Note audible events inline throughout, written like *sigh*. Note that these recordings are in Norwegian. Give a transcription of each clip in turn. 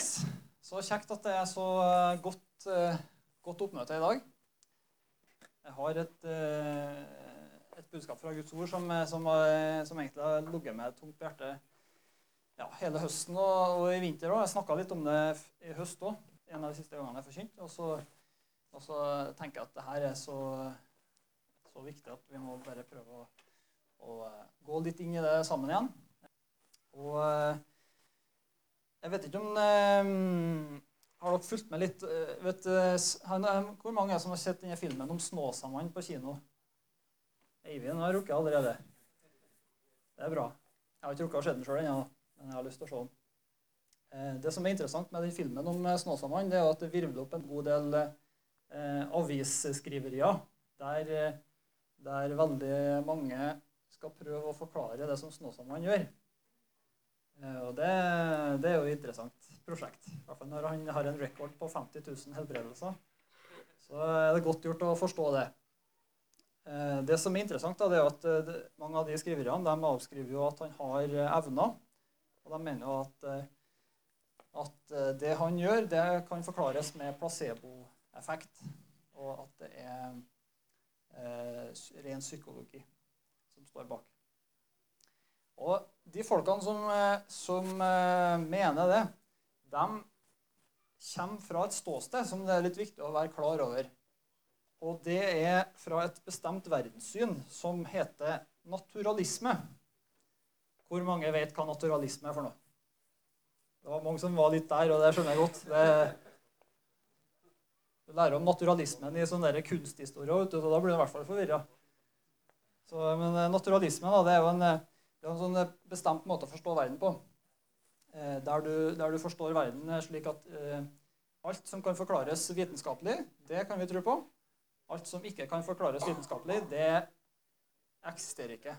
Yes. Så kjekt at det er så eh, godt, eh, godt oppmøte i dag. Jeg har et, eh, et budskap fra Guds ord som, som, som egentlig har ligget meg tungt på hjertet ja, hele høsten og, og i vinter òg. Jeg snakka litt om det i høst òg, en av de siste gangene jeg forkynte. Og, og så tenker jeg at det her er så, så viktig at vi må bare prøve å, å gå litt inn i det sammen igjen. Og jeg vet ikke om eh, Har dere fulgt med litt eh, vet, eh, han, Hvor mange er det som har sett denne filmen om Snåsamannen på kino? Eivind har rukket allerede. Det er bra. Jeg har ikke rukket å se den sjøl ennå, men jeg har lyst til å se den. Det som er interessant med den filmen om Snåsamannen, er at det virvler opp en god del eh, avisskriverier der, der veldig mange skal prøve å forklare det som Snåsamannen gjør. Eh, Og det, det er jo et interessant prosjekt. I hvert fall når han har en rekord på 50 000 helbredelser. Så er det godt gjort å forstå det. Eh, Det som er interessant, da, er at eh, mange av de skriverne de avskriver jo at han har evner. Og de mener jo at, at det han gjør, det kan forklares med placeboeffekt. Og at det er ren psykologi som står bak. Og de folkene som, eh, som eh, mener det, de kommer fra et ståsted som det er litt viktig å være klar over. Og det er fra et bestemt verdenssyn som heter naturalisme. Hvor mange vet hva naturalisme er for noe? Det var mange som var litt der, og det skjønner jeg godt. Du lærer om naturalismen i sånne kunsthistorie, så da blir du i hvert fall forvirra. Men eh, naturalisme da, det er jo en, det er en sånn eh, bestemt måte å forstå verden på. Eh, Der du, der du forstår verden eh, slik at alt som kan forklares vitenskapelig, det kan vi tro på. Alt som ikke kan forklares vitenskapelig, det eksisterer ikke.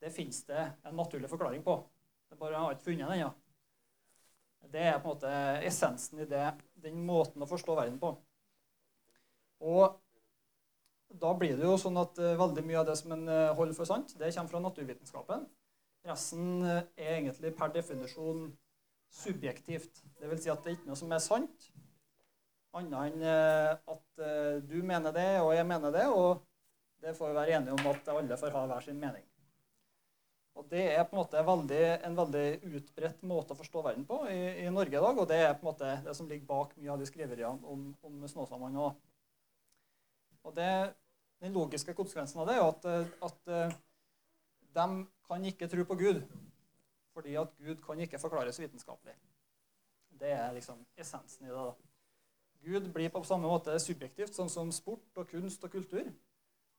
Det fins det en naturlig forklaring på. Det bare har ikke funnet den ennå. Det er på en måte essensen i det, den måten å forstå verden på. Og da blir det jo sånn at eh, veldig mye av det som en eh, holder for sant, det kommer fra naturvitenskapen. Resten eh, er egentlig per definisjon subjektivt. Det vil si at det er ikke noe som er sant, annet enn at du mener det, og jeg mener det, og det får vi være enige om at alle får ha hver sin mening. Og Det er på en måte veldig, en veldig utbredt måte å forstå verden på i, i Norge i dag. Og det er på en måte det som ligger bak mye av de skriveriene om, om Snåsamannen. Og, det, den logiske konsekvensen av det er jo at, eh, at eh, de kan ikke tro på Gud. Fordi at Gud kan ikke forklares vitenskapelig. Det er liksom essensen i det. da. Gud blir på samme måte subjektivt, sånn som sport og kunst og kultur.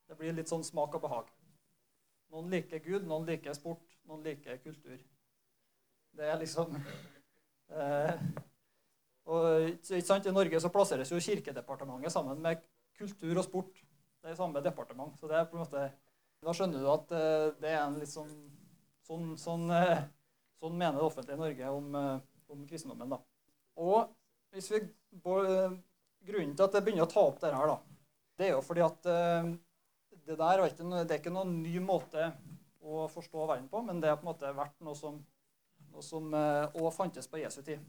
Det blir litt sånn smak og behag. Noen liker Gud, noen liker sport, noen liker kultur. Det er liksom eh, og I Norge så plasseres jo Kirkedepartementet sammen med kultur og sport. Det er i samme departement. så det er på en måte, Da skjønner du at eh, det er en litt sånn Sånn, sånn, eh, sånn mener det offentlige Norge om, eh, om kristendommen. da. Og hvis vi, Grunnen til at jeg begynner å ta opp dette, her, da, det er jo fordi at det der er ikke, det er ikke noen ny måte å forstå verden på, men det har på en måte vært noe som, noe som også fantes på Jesu tid.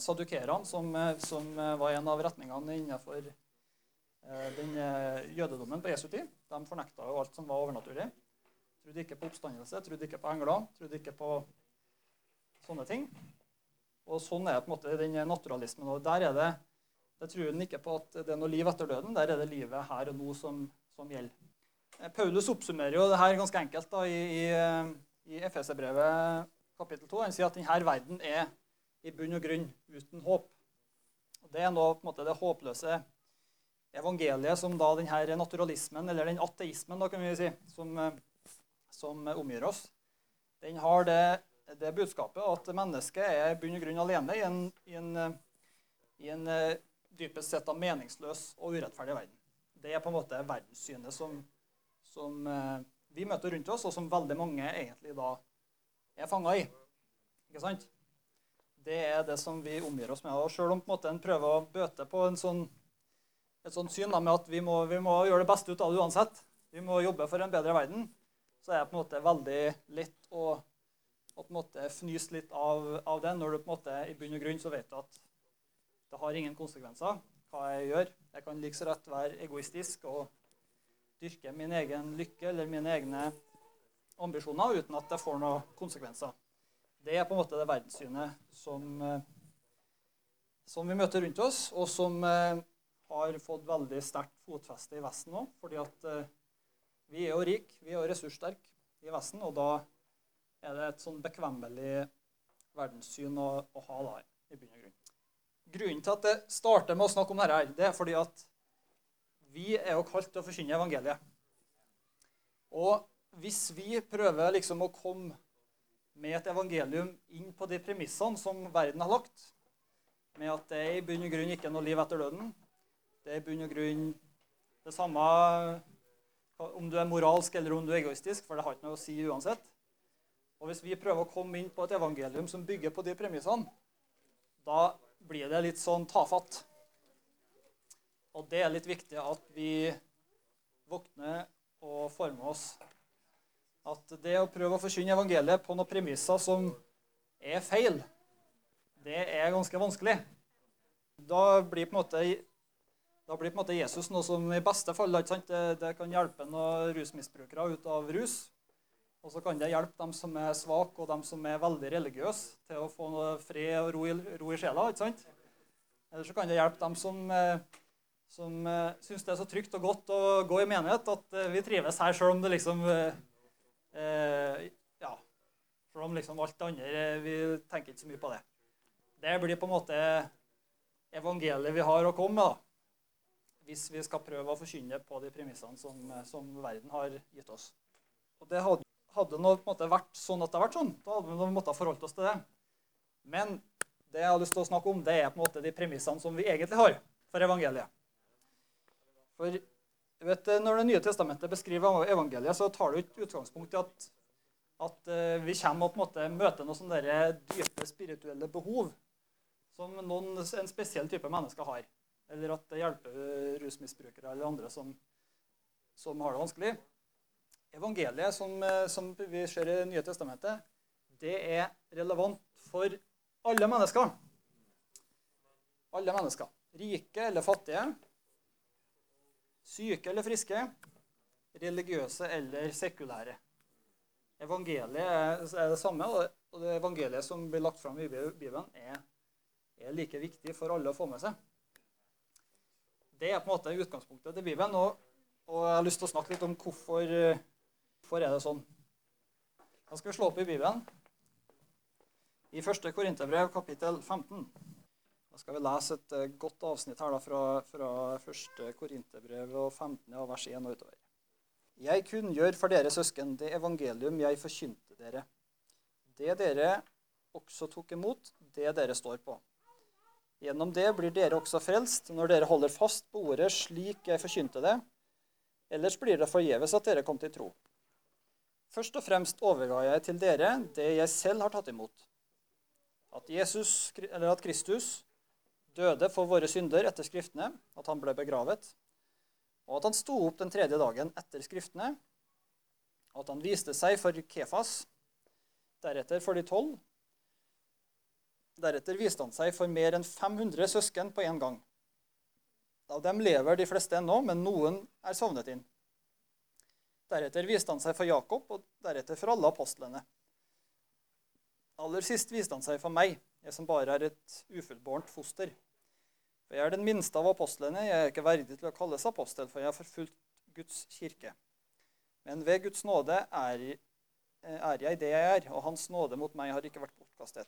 Sadukerene, som, som var en av retningene innenfor den eh, jødedommen på Jesu tid, de fornekta jo alt som var overnaturlig. Trodde ikke på oppstandelse, trodde ikke på engler, trodde ikke på sånne ting. Og sånn er det på en måte den naturalismen. Og der er det der tror den ikke på at det er noe liv etter døden. Der er det livet her og nå som, som gjelder. Eh, Paulus oppsummerer jo det her ganske enkelt da, i, i, eh, i Efeserbrevet kapittel 2. Han sier at denne verden er i bunn og grunn uten håp. Og Det er nå på en måte det håpløse evangeliet som da denne naturalismen, eller den ateismen, da kan vi si, som, eh, som omgir oss. Den har det, det budskapet at mennesket er i bunn og grunn alene i en, i en, eh, i en eh, dypest sett av meningsløs og urettferdig verden. Det er på en måte verdenssynet som, som vi møter rundt oss, og som veldig mange egentlig da er fanga i. Ikke sant? Det er det som vi omgir oss med. Og selv om en måte en prøver å bøte på en sånn, et sånt syn da, med at vi må, vi må gjøre det beste ut av det uansett, vi må jobbe for en bedre verden, så er det på en måte veldig lett å, å på en måte fnyse litt av, av det, når du på en måte i bunn og grunn så vet du at det har ingen konsekvenser hva jeg gjør. Jeg kan like så rett være egoistisk og dyrke min egen lykke eller mine egne ambisjoner uten at det får noen konsekvenser. Det er på en måte det verdenssynet som, eh, som vi møter rundt oss, og som eh, har fått veldig sterkt fotfeste i Vesten nå. fordi at eh, vi er jo rike, vi er jo ressurssterke i Vesten, og da er det et sånn bekvemmelig verdenssyn å, å ha da, i bunn og grunn. Grunnen til at jeg starter med å snakke om dette, det er fordi at vi er jo kalt til å forkynne evangeliet. Og hvis vi prøver liksom å komme med et evangelium inn på de premissene som verden har lagt, med at det i bunn og grunn ikke er noe liv etter døden, det er i bunn og grunn det samme om du er moralsk eller om du er egoistisk, for det har ikke noe å si uansett. Og hvis vi prøver å komme inn på et evangelium som bygger på de premissene, da blir det litt sånn tafatt. Og det er litt viktig at vi våkner og former oss. At det å prøve å forkynne evangeliet på noen premisser som er feil, det er ganske vanskelig. Da blir på en måte, blir på en måte Jesus noe som i beste fall det, det, kan hjelpe noen rusmisbrukere ut av rus. Og så kan det hjelpe dem som er svake og dem som er veldig religiøse, til å få noe fred og ro i, ro i sjela. ikke sant? Eller så kan det hjelpe dem som, eh, som eh, syns det er så trygt og godt å gå i menighet at eh, vi trives her, sjøl om det liksom eh, Ja. Sjøl om liksom alt det andre Vi tenker ikke så mye på det. Det blir på en måte evangeliet vi har å komme med, da. Hvis vi skal prøve å forkynne på de premissene som, som verden har gitt oss. Og det hadde hadde nå på en måte vært sånn at det har vært sånn, da hadde vi måttet forholdt oss til det. Men det jeg har lyst til å snakke om, det er på en måte de premissene som vi egentlig har for evangeliet. For vet, Når Det nye testamentet beskriver evangeliet, så tar det ikke utgangspunkt i at, at uh, vi kommer og på en måte møter noen sånne dype spirituelle behov som noen, en spesiell type mennesker har. Eller at det hjelper rusmisbrukere eller andre som, som har det vanskelig. Evangeliet som, eh, som, vi ser i nye testamentet, det er relevant for alle mennesker. Alle mennesker. Rike eller fattige. Syke eller friske. Religiøse eller sekulære. Evangeliet er det samme, og det evangeliet som blir lagt fram i Bibelen, er, er like viktig for alle å få med seg. Det er på en måte utgangspunktet til Bibelen. Og, og jeg har lyst til å snakke litt om hvorfor Hvorfor er det sånn? Da skal vi slå opp i Bibelen. I 1. Korinterbrev, kapittel 15. Da skal vi lese et eh, godt avsnitt her da, fra, fra 1. Korinterbrev og 15. av vers 1 og utover. Jeg kunngjør for dere søsken det evangelium jeg forkynte dere. Det dere også tok imot, det dere står på. Gjennom det blir dere også frelst når dere holder fast på ordet slik jeg forkynte det. Ellers blir det forgjeves at dere kom til tro. Først og fremst overga jeg til dere det jeg selv har tatt imot. At, Jesus, eller at Kristus døde for våre synder etter Skriftene, at han ble begravet, og at han sto opp den tredje dagen etter Skriftene, og at han viste seg for Kefas, deretter for de tolv. Deretter viste han seg for mer enn 500 søsken på én gang. Av dem lever de fleste ennå, men noen er sovnet inn. Deretter viste han seg for Jakob, og deretter for alle apostlene. Aller sist viste han seg for meg, jeg som bare er et ufullbårent foster. For jeg er den minste av apostlene, jeg er ikke verdig til å kalles apostel, for jeg har forfulgt Guds kirke. Men ved Guds nåde er, er jeg det jeg er, og Hans nåde mot meg har ikke vært bortkastet.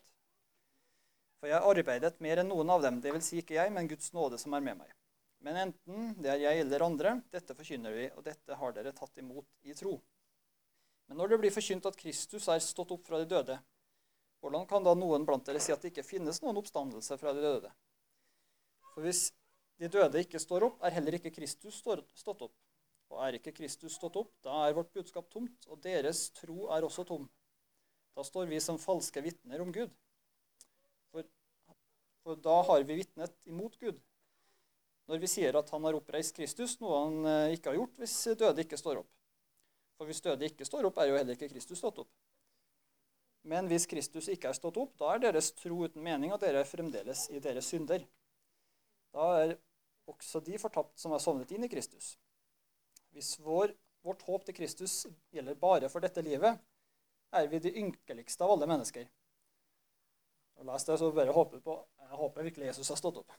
For jeg har arbeidet mer enn noen av dem, vil si ikke jeg, men Guds nåde som er med meg. Men enten det er jeg eller andre, dette forkynner vi, og dette har dere tatt imot i tro. Men når det blir forkynt at Kristus er stått opp fra de døde, hvordan kan da noen blant dere si at det ikke finnes noen oppstandelse fra de døde? For hvis de døde ikke står opp, er heller ikke Kristus stått opp. Og er ikke Kristus stått opp, da er vårt budskap tomt, og deres tro er også tom. Da står vi som falske vitner om Gud. For, da har vi vitnet imot Gud når vi sier at han har oppreist Kristus, noe han eh, ikke har gjort hvis døde ikke står opp. For hvis døde ikke står opp, er jo heller ikke Kristus stått opp. Men hvis Kristus ikke er stått opp, da er deres tro uten mening, og dere er fremdeles i deres synder. Da er også de fortapt som er sovnet inn i Kristus. Hvis vår, vårt håp til Kristus gjelder bare for dette livet, er vi de ynkeligste av alle mennesker. Og les det, så bare håper på, Jeg håper virkelig Jesus har stått opp.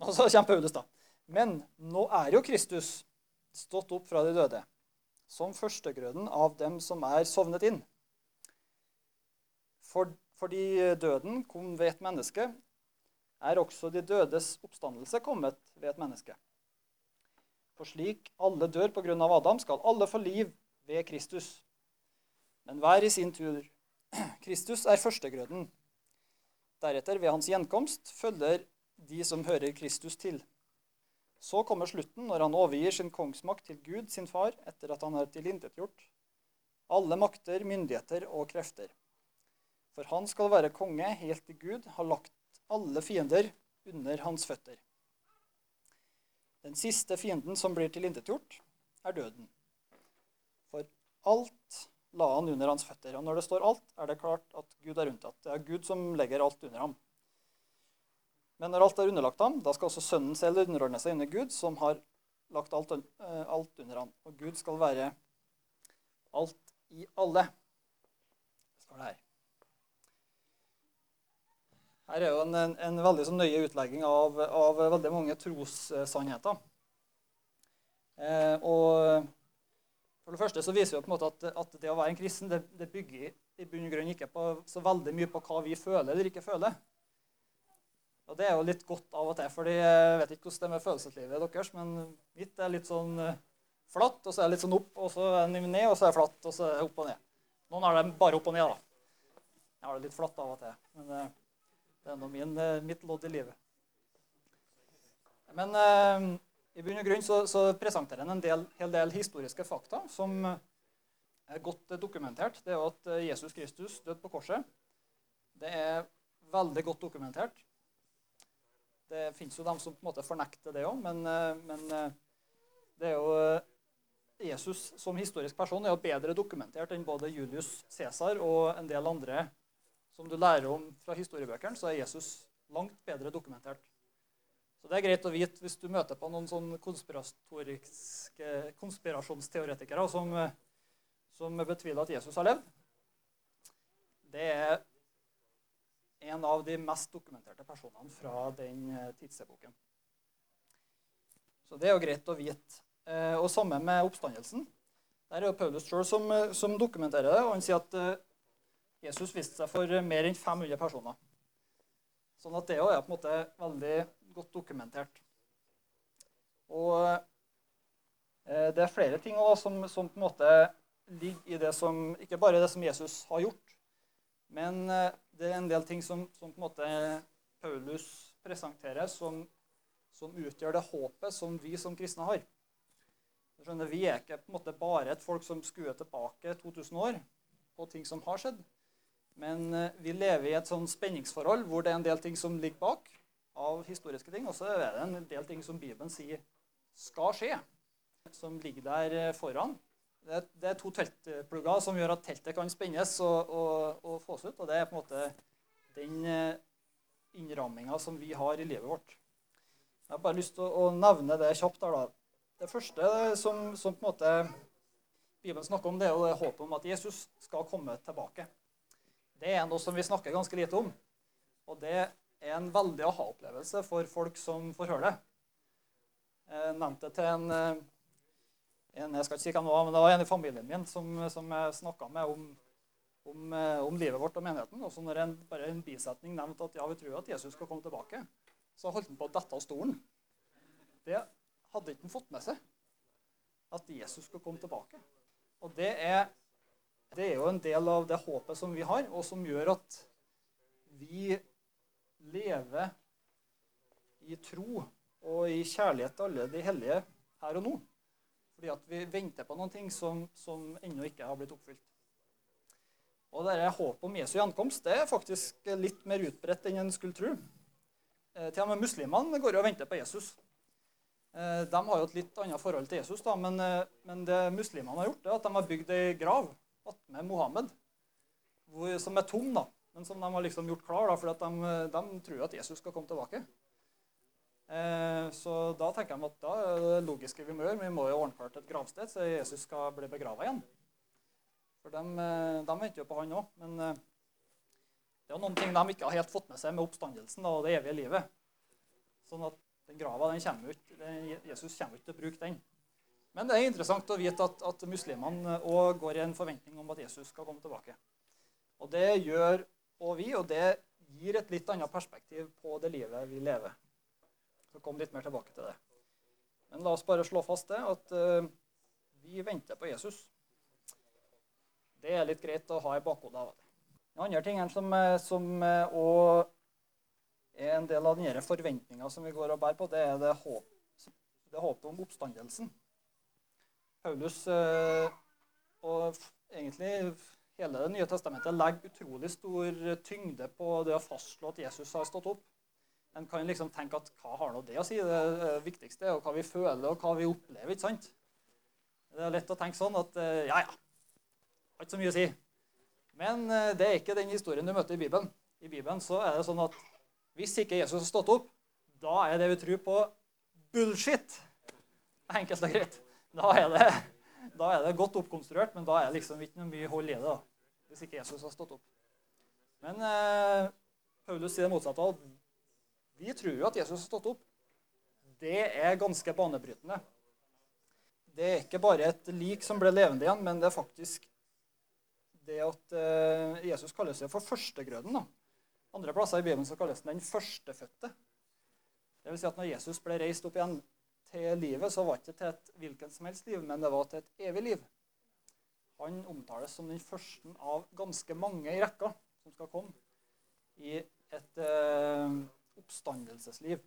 Og så kommer Paulus, da. Men nå er jo Kristus stått opp fra de døde, som førstegrøden av dem som er sovnet inn. For, fordi døden kom ved et menneske, er også de dødes oppstandelse kommet ved et menneske. For slik alle dør på grunn av Adam, skal alle få liv ved Kristus. Men hver i sin tur. *clears throat* Kristus er førstegrøden. Deretter, ved hans gjenkomst, følger de som hører Kristus til. Så kommer slutten, når han overgir sin kongsmakt til Gud, sin far, etter at han har tilintetgjort alle makter, myndigheter og krefter. For han skal være konge helt til Gud har lagt alle fiender under hans føtter. Den siste fienden som blir tilintetgjort, er døden. For alt la han under hans føtter. Og når det står 'alt', er det klart at Gud er unntatt. Det er Gud som legger alt under ham. Men når alt er underlagt ham, da skal også Sønnen selv underordne seg under Gud, som har lagt alt, eh, alt under ham. Og Gud skal være alt i alle, står det her. Her er jo en, en, en veldig sånn nøye utlegging av, av, veldig mange trossannheter. Eh, og for det første så viser vi på en måte at, at det å være en kristen det, det bygger i bunn og grunn ikke på, så veldig mye på hva vi føler eller ikke føler. Og det er jo litt godt av og til, fordi jeg vet ikke hvordan det er med følelseslivet deres, men mitt er litt sånn eh, flatt, og så er det litt sånn opp, og så er det ned, og så er det flatt, og så er det opp og ned. Noen har det bare opp og ned, da. Jeg har det litt flatt av og til. men... Eh, det er nå eh, mitt lodd i livet. Men i bunn og grunn så, så presenterer han en del, hel del historiske fakta som er godt dokumentert. Det er jo at eh, Jesus Kristus døde på korset. Det er veldig godt dokumentert. Det fins jo dem som på en måte fornekter det òg, men, eh, men, det er jo Jesus som historisk person er jo bedre dokumentert enn både Julius Cæsar og en del andre som du lærer om fra historiebøkene, så er Jesus langt bedre dokumentert. Så det er greit å vite hvis du møter på noen sånn konspirasjonsteoretikere som, som betviler at Jesus har levd. Det er en av de mest dokumenterte personene fra den eh, tidsepoken. Så det er jo greit å vite. Eh, og samme med oppstandelsen. Der er jo Paulus sjøl som, eh, som, dokumenterer det. og Han sier at Jesus viste seg for mer enn 500 personer. Sånn at det er på en måte veldig godt dokumentert. Og eh, det er flere ting også, som, som, på en måte ligger i det som Ikke bare det som Jesus har gjort, men eh, det er en del ting som, som på en måte Paulus presenterer, som, som, utgjør det håpet som vi som kristne har. Skjønner, vi er ikke på en måte bare et folk som skuer tilbake 2000 år på ting som har skjedd. Men eh, vi lever i et sånn spenningsforhold hvor det er en del ting som ligger bak av historiske ting, og så er det en del ting som Bibelen sier skal skje, som ligger der eh, foran. Det er, det er to teltplugger som gjør at teltet kan spennes og, og, og fås ut. Og det er på en måte den eh, innramminga som vi har i livet vårt. Jeg har bare lyst til å, nevne det kjapt. der da. Det første som, som på en måte Bibelen snakker om, det er jo det håpet om at Jesus skal komme tilbake det er noe som vi snakker ganske lite om. Og det er en veldig aha-opplevelse for folk som får høre det. Jeg nevnte det til en, eh, en, jeg skal ikke si hva nå, men det var en i familien min som, som jeg snakka med om, om, eh, om, livet vårt og menigheten. Og så når en, bare en bisetning nevnte at ja, vi tror at Jesus skal komme tilbake, så holdt han på å dette av stolen. Det hadde ikke han fått med seg. At Jesus skulle komme tilbake. Og det er det er jo en del av det håpet som vi har, og som gjør at vi lever i tro og i kjærlighet til alle de hellige her og nå. Fordi at vi venter på noen ting som, som ennå ikke har blitt oppfylt. Og dette håpet om Jesu gjenkomst det er faktisk litt mer utbredt enn en skulle tro. Eh, til og med muslimene går jo og venter på Jesus. Eh, de har jo et litt annet forhold til Jesus, da, men, eh, men det muslimene har gjort, er at de har bygd ei grav attmed Mohammed, som er tom, da, men som de har liksom gjort klar, da, for de, de, tror at Jesus skal komme tilbake. Eh, så da tenker de at da er det logiske vi må gjøre, vi må jo ordne klart et gravsted, så Jesus skal bli begrava igjen. For de, eh, de venter jo på han òg. Men eh, det er noen ting de ikke har helt fått med seg med oppstandelsen og det evige livet. Sånn at den grava den kommer ut, Jesus kommer ikke til å bruke den. Men det er interessant å vite at, at muslimene òg går i en forventning om at Jesus skal komme tilbake. Og det gjør òg vi, og det gir et litt annet perspektiv på det livet vi lever. Så kom litt mer tilbake til det. Men la oss bare slå fast det, at uh, vi venter på Jesus. Det er litt greit å ha i bakhodet av og til. Den andre tingen som, eh, som eh, er en del av denne forventninga som vi går og bærer på, det er det, håp, det håpet om oppstandelsen. Paulus og egentlig hele Det nye testamentet legger utrolig stor tyngde på det å fastslå at Jesus har stått opp. En kan liksom tenke at hva har nå det å si? Det viktigste er jo hva vi føler og hva vi opplever. ikke sant? Det er lett å tenke sånn at eh, ja, ja, har ikke så mye å si. Men eh, det er ikke den historien du møter i Bibelen. I Bibelen så er det sånn at hvis ikke Jesus har stått opp, da er det vi tror på, bullshit. Enkelt og greit da er, det, da er det godt oppkonstruert, men da er det liksom ikke noe mye hold i det. da, Hvis ikke Jesus har stått opp. Men eh, Paulus sier det motsatte. Vi tror jo at Jesus har stått opp. Det er ganske banebrytende. Det er ikke bare et lik som ble levende igjen, men det er faktisk det at eh, Jesus kalles for førstegrøden. da. Andre plasser i Bibelen så kalles den den førstefødte. Det vil si at når Jesus ble reist opp igjen til livet, så var det ikke til et hvilket som helst liv, men det var til et evig liv. Han omtales som den første av ganske mange i rekka som skal komme i et eh, oppstandelsesliv.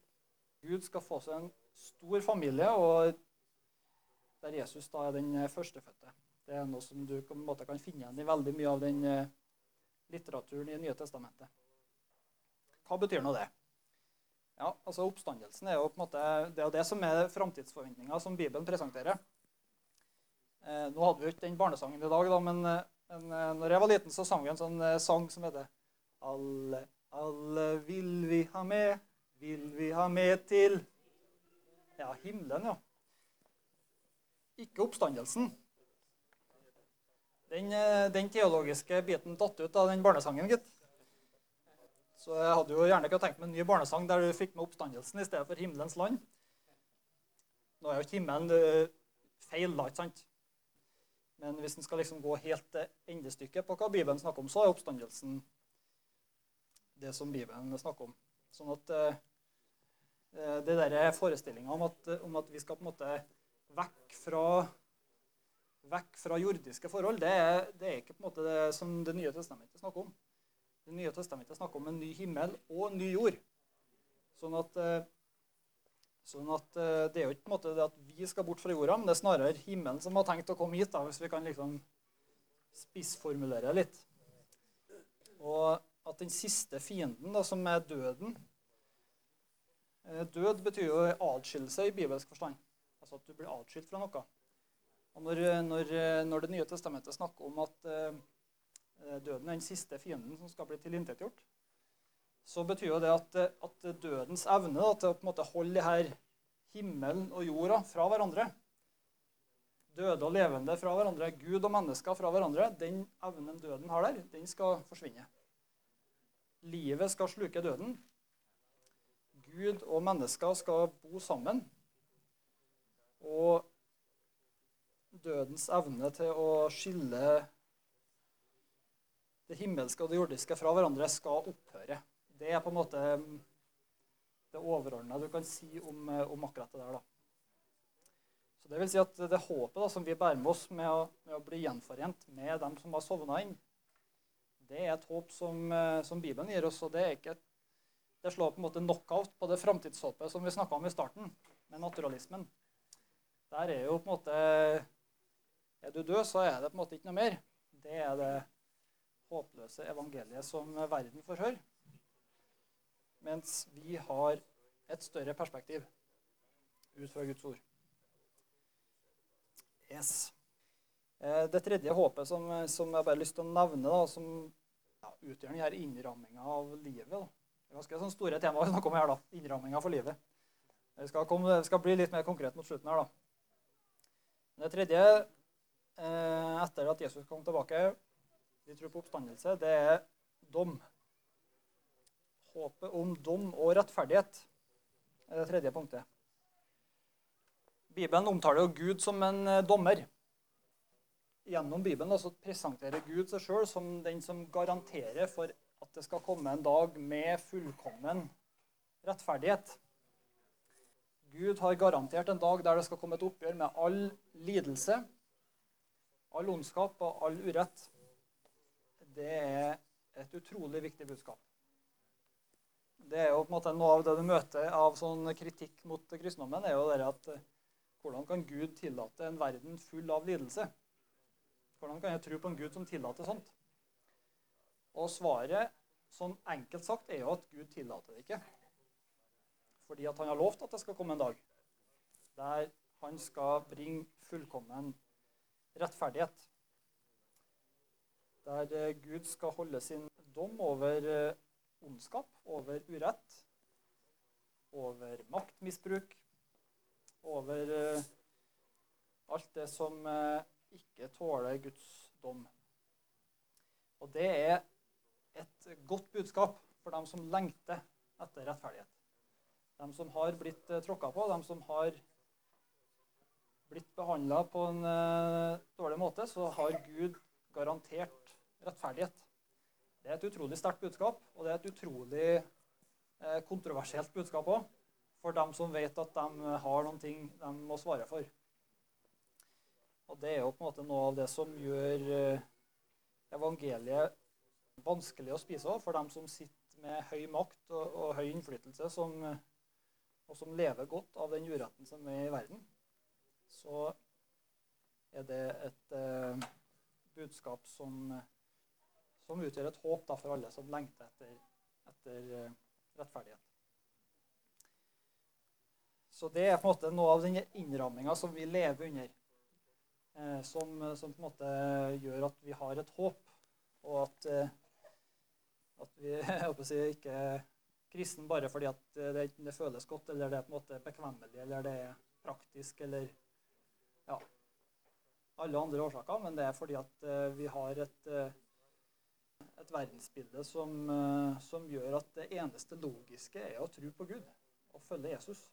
Gud skal få seg en stor familie, og der Jesus da er den førstefødte. Det er noe som du på en måte kan finne igjen i veldig mye av den eh, litteraturen i Nye testamentet. Hva betyr nå det? Ja, altså Oppstandelsen er jo på en måte, det er det som er framtidsforventninga som Bibelen presenterer. Eh, nå hadde vi jo ikke den barnesangen i dag, da, men, eh, men eh, når jeg var liten, så sang vi en sånn eh, sang som heter Alle, alle vil vi ha med, vil vi ha med til Ja, himmelen, ja. Ikke oppstandelsen. Den, den teologiske biten datt ut av den barnesangen, gitt. Så jeg hadde jo gjerne ikke tenkt meg en ny barnesang der du fikk med oppstandelsen i stedet for himmelens land. Nå er jo ikke himmelen feil, ikke sant? Men hvis en skal liksom gå helt til endestykket på hva Bibelen snakker om, så er oppstandelsen det som Bibelen snakker om. Sånn at eh, eh det der forestillinga om, om, at vi skal på en måte vekk fra, vekk fra jordiske forhold, det er, det er ikke på en måte det som Det nye testamentet snakker om. Det nye testamentet snakker om en ny himmel og en ny jord. Sånn at, eh, sånn at eh, det er jo ikke på en måte det at vi skal bort fra jorda, men det er snarere himmelen som har tenkt å komme hit, da, hvis vi kan liksom spissformulere litt. Og at den siste fienden, da, som er døden eh, Død betyr jo atskillelse i bibelsk forstand. Altså at du blir atskilt fra noe. Og når, når, når Det nye testamentet snakker om at døden er den siste fienden som skal bli tilintetgjort, så betyr jo det at, eh, at dødens evne da, til å på en måte holde her himmelen og jorda fra hverandre Døde og levende fra hverandre, Gud og mennesker fra hverandre, den evnen døden har der, den skal forsvinne. Livet skal sluke døden. Gud og mennesker skal bo sammen. Og dødens evne til å skille det himmelske og det jordiske fra hverandre skal opphøre. Det er på en måte mm, det overordna du kan si om, eh, om, akkurat det der. da. Så Det vil si at det håpet da, som vi bærer med oss med å, med å bli gjenforent med dem som har sovna inn, det er et håp som, eh, som, Bibelen gir oss. og Det ikke det slår på en måte knockout på det framtidshåpet som vi snakka om i starten, med naturalismen. Der er jo på en måte Er du død, så er det på en måte ikke noe mer. Det er det håpløse evangeliet som verden får høre. Mens vi har et større perspektiv ut fra Guds ord. Yes. Eh, det tredje håpet som, som jeg bare har lyst til å nevne, da, som ja, utgjør denne innramminga av livet. Da. Det er ganske sånn store tema vi snakker om her. da, Innramminga for livet. Det skal, komme, det skal, bli litt mer konkret mot slutten her. da. Det tredje, eh, etter at Jesus kom tilbake, vi tror på oppstandelse, det er dom. Håpet om dom og rettferdighet er det tredje punktet. Bibelen omtaler jo Gud som en eh, dommer. Gjennom Bibelen altså, presenterer Gud seg sjøl som den som garanterer for at det skal komme en dag med fullkommen rettferdighet. Gud har garantert en dag der det skal komme et oppgjør med all lidelse, all ondskap og all urett. Det er et utrolig viktig budskap. Det er jo på en måte Noe av det du møter av sånn kritikk mot kristendommen, er jo det at hvordan kan Gud tillate en verden full av lidelse? Hvordan kan jeg tro på en Gud som tillater sånt? Og svaret, sånn enkelt sagt, er jo at Gud tillater det ikke. Fordi at han har lovt at det skal komme en dag der han skal bringe fullkommen rettferdighet. Der eh, Gud skal holde sin dom over eh, ondskap, over urett, over maktmisbruk, over uh, alt det som ikke tåler Guds dom. Og det er et godt budskap for dem som lengter etter rettferdighet. De som har blitt tråkka på, de som har blitt behandla på en dårlig måte, så har Gud garantert rettferdighet. Det er et utrolig sterkt budskap, og det er et utrolig uh, kontroversielt budskap òg for dem som vet at de har noen ting de må svare for. Og Det er jo på en måte noe av det som gjør eh, evangeliet vanskelig å spise av for dem som sitter med høy makt og, og høy innflytelse, som, og som lever godt av den uretten som er i verden. Så er det et eh, budskap som, som, utgjør et håp da, for alle som lengter etter, etter eh, rettferdighet. Så det er på en måte noe av den innramminga som vi lever under. Eh, som, som, på en måte gjør at vi har et håp, og at, eh, at vi *laughs* jeg si, ikke er kristen bare fordi at det, det, føles godt, eller det er på en måte bekvemmelig, eller det er praktisk, eller ja, alle andre årsaker. Men det er fordi at eh, vi har et, eh, et verdensbilde som, eh, som gjør at det eneste logiske er å tro på Gud og følge Jesus.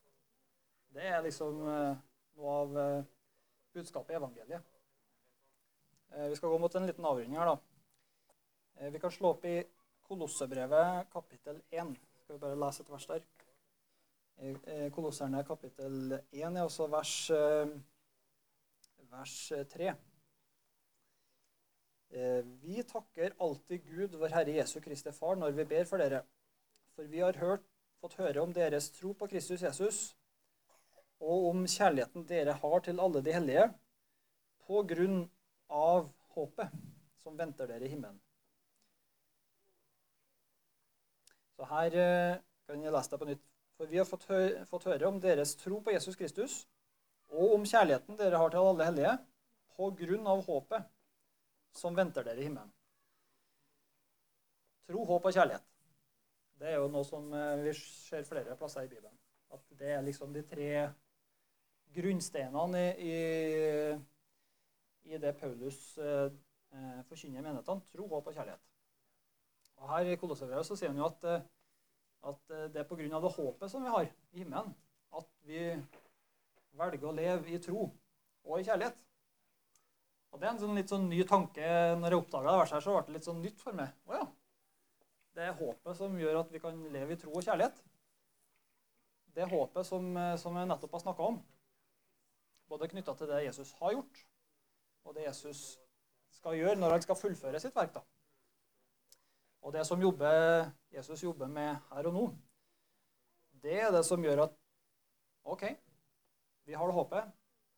Det er liksom eh, noe av eh, budskapet i evangeliet. Vi skal gå mot en liten avrunding her, da. Vi kan slå opp i Kolossebrevet kapittel 1. Skal vi bare lese et vers der? Kolosserne kapittel 1 er også vers, vers 3. Vi takker alltid Gud, vår Herre Jesu Kristi Far, når vi ber for dere. For vi har hørt, fått høre om deres tro på Kristus Jesus og om kjærligheten dere har til alle de hellige, på grunn av håpet som venter dere i himmelen. Så her eh, kan jeg lese det på nytt. For vi har fått, hø fått høre om deres tro på Jesus Kristus, og om kjærligheten dere har til alle hellige, på grunn av håpet som venter dere i himmelen. Tro, håp og kjærlighet. Det er jo noe som eh, vi ser flere plasser i Bibelen. At det er liksom de tre grunnsteinene i, i, det Paulus eh, eh forkynner i menighetene. Tro, håp og kjærlighet. Og Her i Kolossebrevet sier han jo at, eh, at det er pga. det håpet som vi har i himmelen, at vi velger å leve i tro og i kjærlighet. Og Det er en sånn litt sånn ny tanke. Når jeg oppdaga det her, så ble det litt sånn nytt for meg. Å ja. Det er håpet som gjør at vi kan leve i tro og kjærlighet. Det er håpet som, som jeg nettopp har snakka om, både knytta til det Jesus har gjort, og det Jesus skal gjøre når han skal fullføre sitt verk. da. Og det som jobber, Jesus jobber med her og nå, det er det som gjør at OK, vi har det håpet.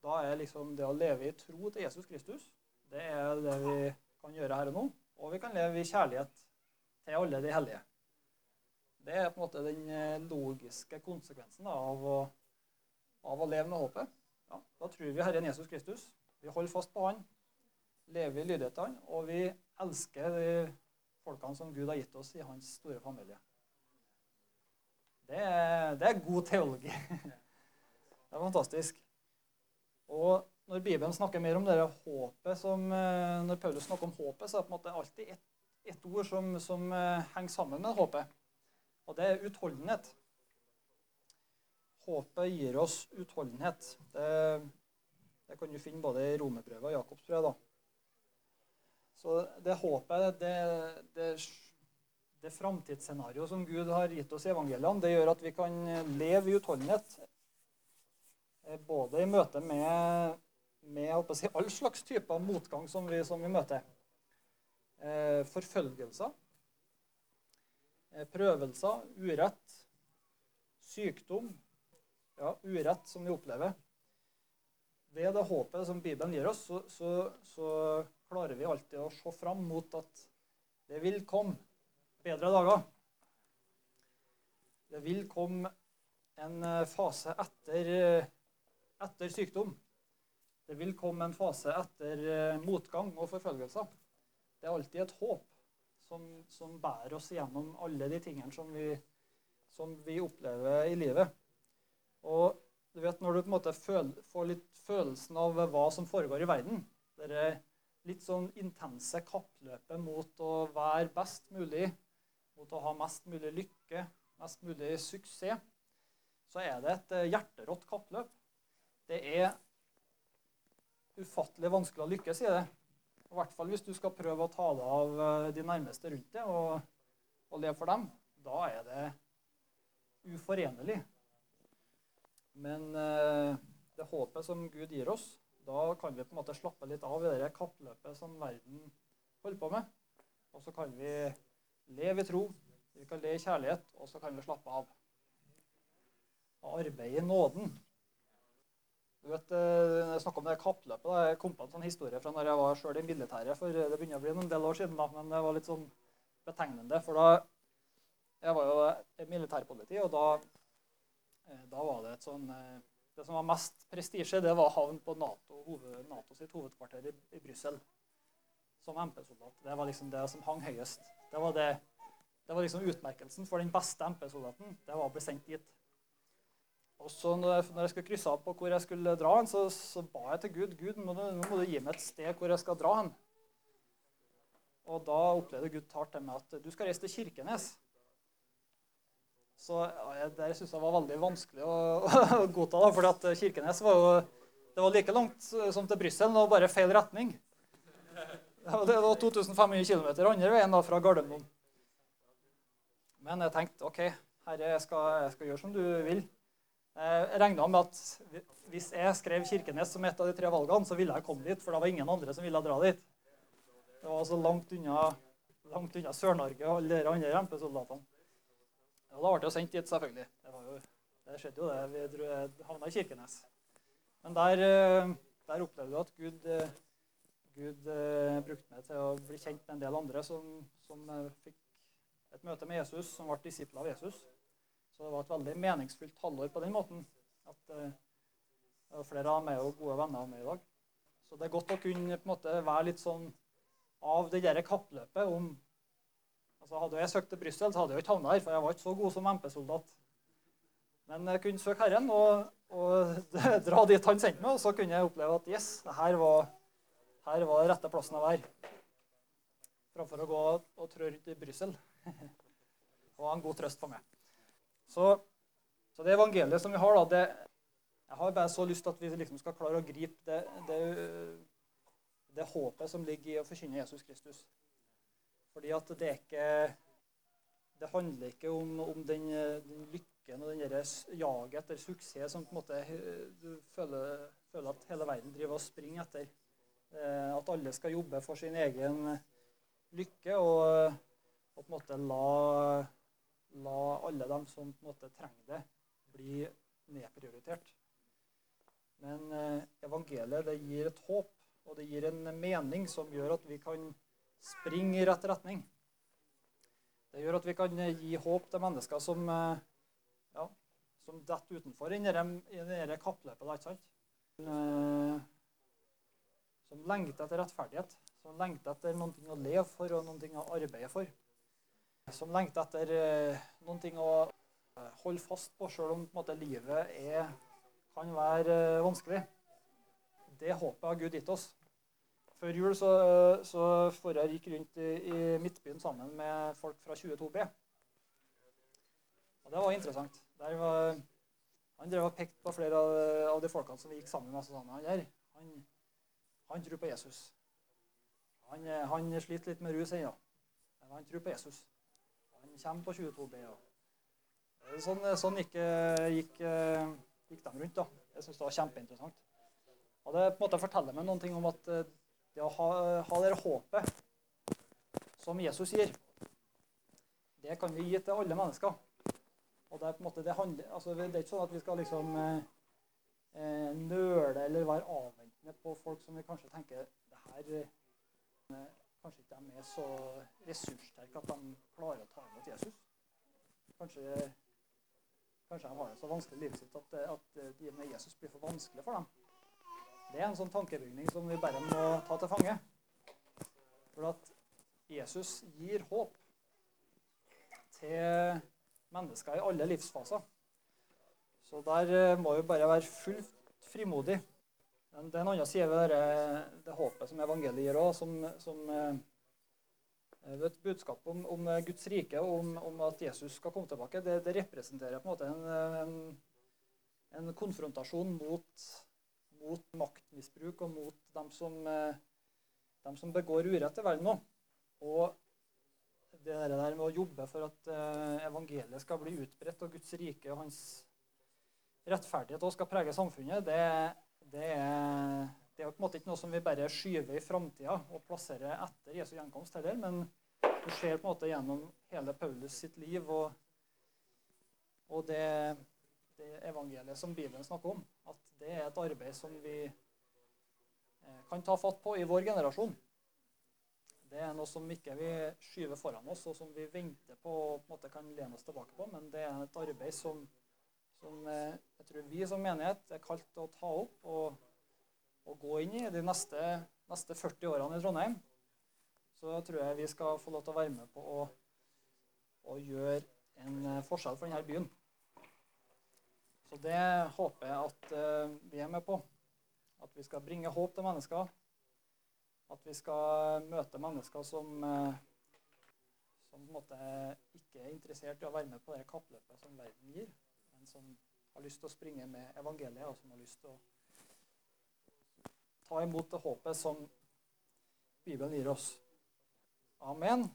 Da er liksom det å leve i tro til Jesus Kristus det er det vi kan gjøre her og nå. Og vi kan leve i kjærlighet til alle de hellige. Det er på en måte den eh, logiske konsekvensen av, å, av å leve med håpet. Ja, da tror vi Herren Jesus Kristus. Vi holder fast på Han, lever i lydighet til Han, og vi elsker de folkene som Gud har gitt oss i hans store familie. Det er, det er god teologi. *laughs* Det er fantastisk. Og når Bibelen snakker mer om det håpet som, eh, Når Paulus snakker om håpet, så er det på en måte alltid ett et ord som, som henger sammen med håpet. Og det er utholdenhet. Håpet gir oss utholdenhet. Det, det kan du finne både i romerbrevet og Jakobsbrevet. Så det håpet, det, det, det framtidsscenarioet som Gud har gitt oss i evangeliene, det gjør at vi kan leve i utholdenhet. Eh, både i møte med, med si, all slags typer motgang som vi, som vi møter. Eh, forfølgelser, eh, prøvelser, urett, sykdom, ja, urett som vi opplever. Ved det håpet som Bibelen gir oss, så, så, så klarer vi alltid å se fram mot at det vil komme bedre dager. Det vil komme en fase etter, etter sykdom. Det vil komme en fase etter eh, motgang og forfølgelser. Det er alltid et håp som, som bærer oss gjennom alle de tingene som vi, som vi opplever i livet. Og du vet, Når du på en måte føl, får litt følelsen av hva som foregår i verden Det litt sånn intense kappløpet mot å være best mulig, mot å ha mest mulig lykke, mest mulig suksess, så er det et eh, hjerterått kappløp. Det er ufattelig vanskelig å lykkes i det. I hvert fall hvis du skal prøve å ta deg av eh, de nærmeste rundt deg og, og leve for dem. Da er det uforenlig men eh, det håpet som Gud gir oss, da kan vi på en måte slappe litt av i det kappløpet som verden holder på med. Og så kan vi leve i tro, vi kan leve i kjærlighet, og så kan vi slappe av. Og arbeide i nåden. Du vet, eh, Jeg snakka om det kappløpet. Da. Jeg kom på en sånn historie fra når jeg var sjøl i militæret. for Det begynner å bli noen del år siden, da, men det var litt sånn betegnende. For da Jeg var jo militærpoliti, og da Eh, da var det et sånn eh, Det som var mest prestisje, det var havn på NATO, hoved, NATO sitt hovedkvarter i, i Brussel som MP-soldat. Det var liksom det som hang høyest. Det var, det, det var liksom utmerkelsen for den beste MP-soldaten. Det var å bli sendt dit. Og så når jeg, jeg skulle krysse av på hvor jeg skulle dra hen, så, så, ba jeg til Gud Gud, nå, må du gi meg et sted hvor jeg skal dra hen. Og da opplevde Gud talt til meg at du skal reise til Kirkenes. Så ja, Det syns jeg var veldig vanskelig å, *laughs* å godta. da, for at Kirkenes var jo det var like langt som til Brussel, og bare feil retning. Det var 2500 km andre veien da, fra Gardermoen. Men jeg tenkte OK, herre, jeg skal, jeg skal gjøre som du vil. Jeg regna med at hvis jeg skrev Kirkenes som et av de tre valgene, så ville jeg komme dit, for det var ingen andre som ville dra dit. Det var så langt unna, langt unna Sør-Norge og alle de andre MP-soldatene. Og da ble jeg sendt dit, selvfølgelig. Det, jo, det skjedde jo, det. Vi havna i Kirkenes. Men der, eh, der opplevde jeg at Gud, eh, Gud brukte meg til å bli kjent med en del andre som, som fikk et møte med Jesus, som ble disipler av Jesus. Så det var et veldig meningsfullt halvår på den måten. at uh, Flere av dem er jo gode venner av meg i dag. Så det er godt å kunne måte være litt sånn av det der kappløpet om Altså, hadde jeg søkt til Brussel, så hadde jeg jo ikke havna her, for jeg var ikke så god som MP-soldat. Men jeg kunne søke Herren og, og *laughs* dra dit han sendte meg, og så kunne jeg oppleve at yes, her var, her var rette plassen å være. Framfor å gå og trå rundt i Brussel. *laughs* Det var en god trøst for meg. Så, så det evangeliet som vi har, da, det, jeg har bare så lyst til at vi liksom skal klare å gripe det, det, det håpet som ligger i å forkynne Jesus Kristus. Fordi at det er ikke Det handler ikke om, om den, den, lykken og den jaget etter suksess som på en måte du føler, føler, at hele verden driver og springer etter. Eh, at alle skal jobbe for sin egen lykke og, og på en måte la, la alle dem som på en måte trenger det, bli nedprioritert. Men eh, evangeliet det gir et håp, og det gir en mening som gjør at vi kan springe i rett retning. Det gjør at vi kan gi håp til mennesker som, eh, ja, som detter utenfor i dette kappløpet. ikke sant? Eh, som lengter etter rettferdighet, som lengter etter noe å leve for og noe å arbeide for. Som lengter etter eh, noen ting å eh, holde fast på, sjøl om på måte, livet er, kan være eh, vanskelig. Det håpet har Gud gitt oss. Før jul så, så forrige gikk rundt i, i Midtbyen sammen med folk fra 22B. Og det var interessant. Var, han drev og pekte på flere av, av, de folkene som vi gikk sammen med. Så han, der, han, han tror på Jesus. Han, han, sliter litt med rus ennå, men han tror på Jesus. Kommer på 22B. Og sånn, sånn gikk, gikk, gikk, de rundt. da. Jeg syns det var kjempeinteressant. Og Det på en måte forteller meg noen ting om at eh, det å ha, ha det håpet som Jesus gir, det kan vi gi til alle mennesker. Og Det er på en måte, det handler, altså det er ikke sånn at vi skal liksom eh, eh nøle eller være avventende på folk som vi kanskje tenker det her eh, Kanskje ikke de er så ressurssterke at de klarer å ta imot Jesus. Kanskje, kanskje de har det så vanskelig i livet sitt at, at de med Jesus blir for vanskelig for dem. Det er en sånn tankebygning som vi bare må ta til fange. For at Jesus gir håp til mennesker i alle livsfaser. Så der eh, må vi bare være fullt frimodig. Det er en annen side ved det, det håpet som evangeliet gir òg, som, som vet, et budskap om, om, Guds rike og om, om, at Jesus skal komme tilbake. Det, det representerer på en måte en, en, en konfrontasjon mot, mot, maktmisbruk og mot dem som, eh, dem som begår urett i verden nå. Og det der med å jobbe for at evangeliet skal bli utbredt, og Guds rike og hans rettferdighet også skal prege samfunnet, det, det, er, det er på en måte ikke noe som vi bare skyver i framtida og plasserer etter Jesu gjenkomst heller, men du ser på en måte gjennom hele Paulus sitt liv og, og det, det, evangeliet som Bibelen snakker om, at det er et arbeid som vi eh, kan ta fatt på i vår generasjon. Det er noe som ikke vi skyver foran oss, og som vi venter på og på en måte kan lene oss tilbake på, men det er et arbeid som som eh, jeg tror vi som menighet er kalt til å ta opp og, og gå inn i de neste, neste, 40 årene i Trondheim. Så tror jeg vi skal få lov til å være med på å, å gjøre en eh, forskjell for denne byen. Så det håper jeg at uh, vi er med på. At vi skal bringe håp til mennesker. At vi skal møte mennesker som, som ikke er interessert i å være med på det kappløpet som verden gir som har lyst til å springe med evangeliet, og som har lyst til å ta imot det håpet som Bibelen gir oss. Amen.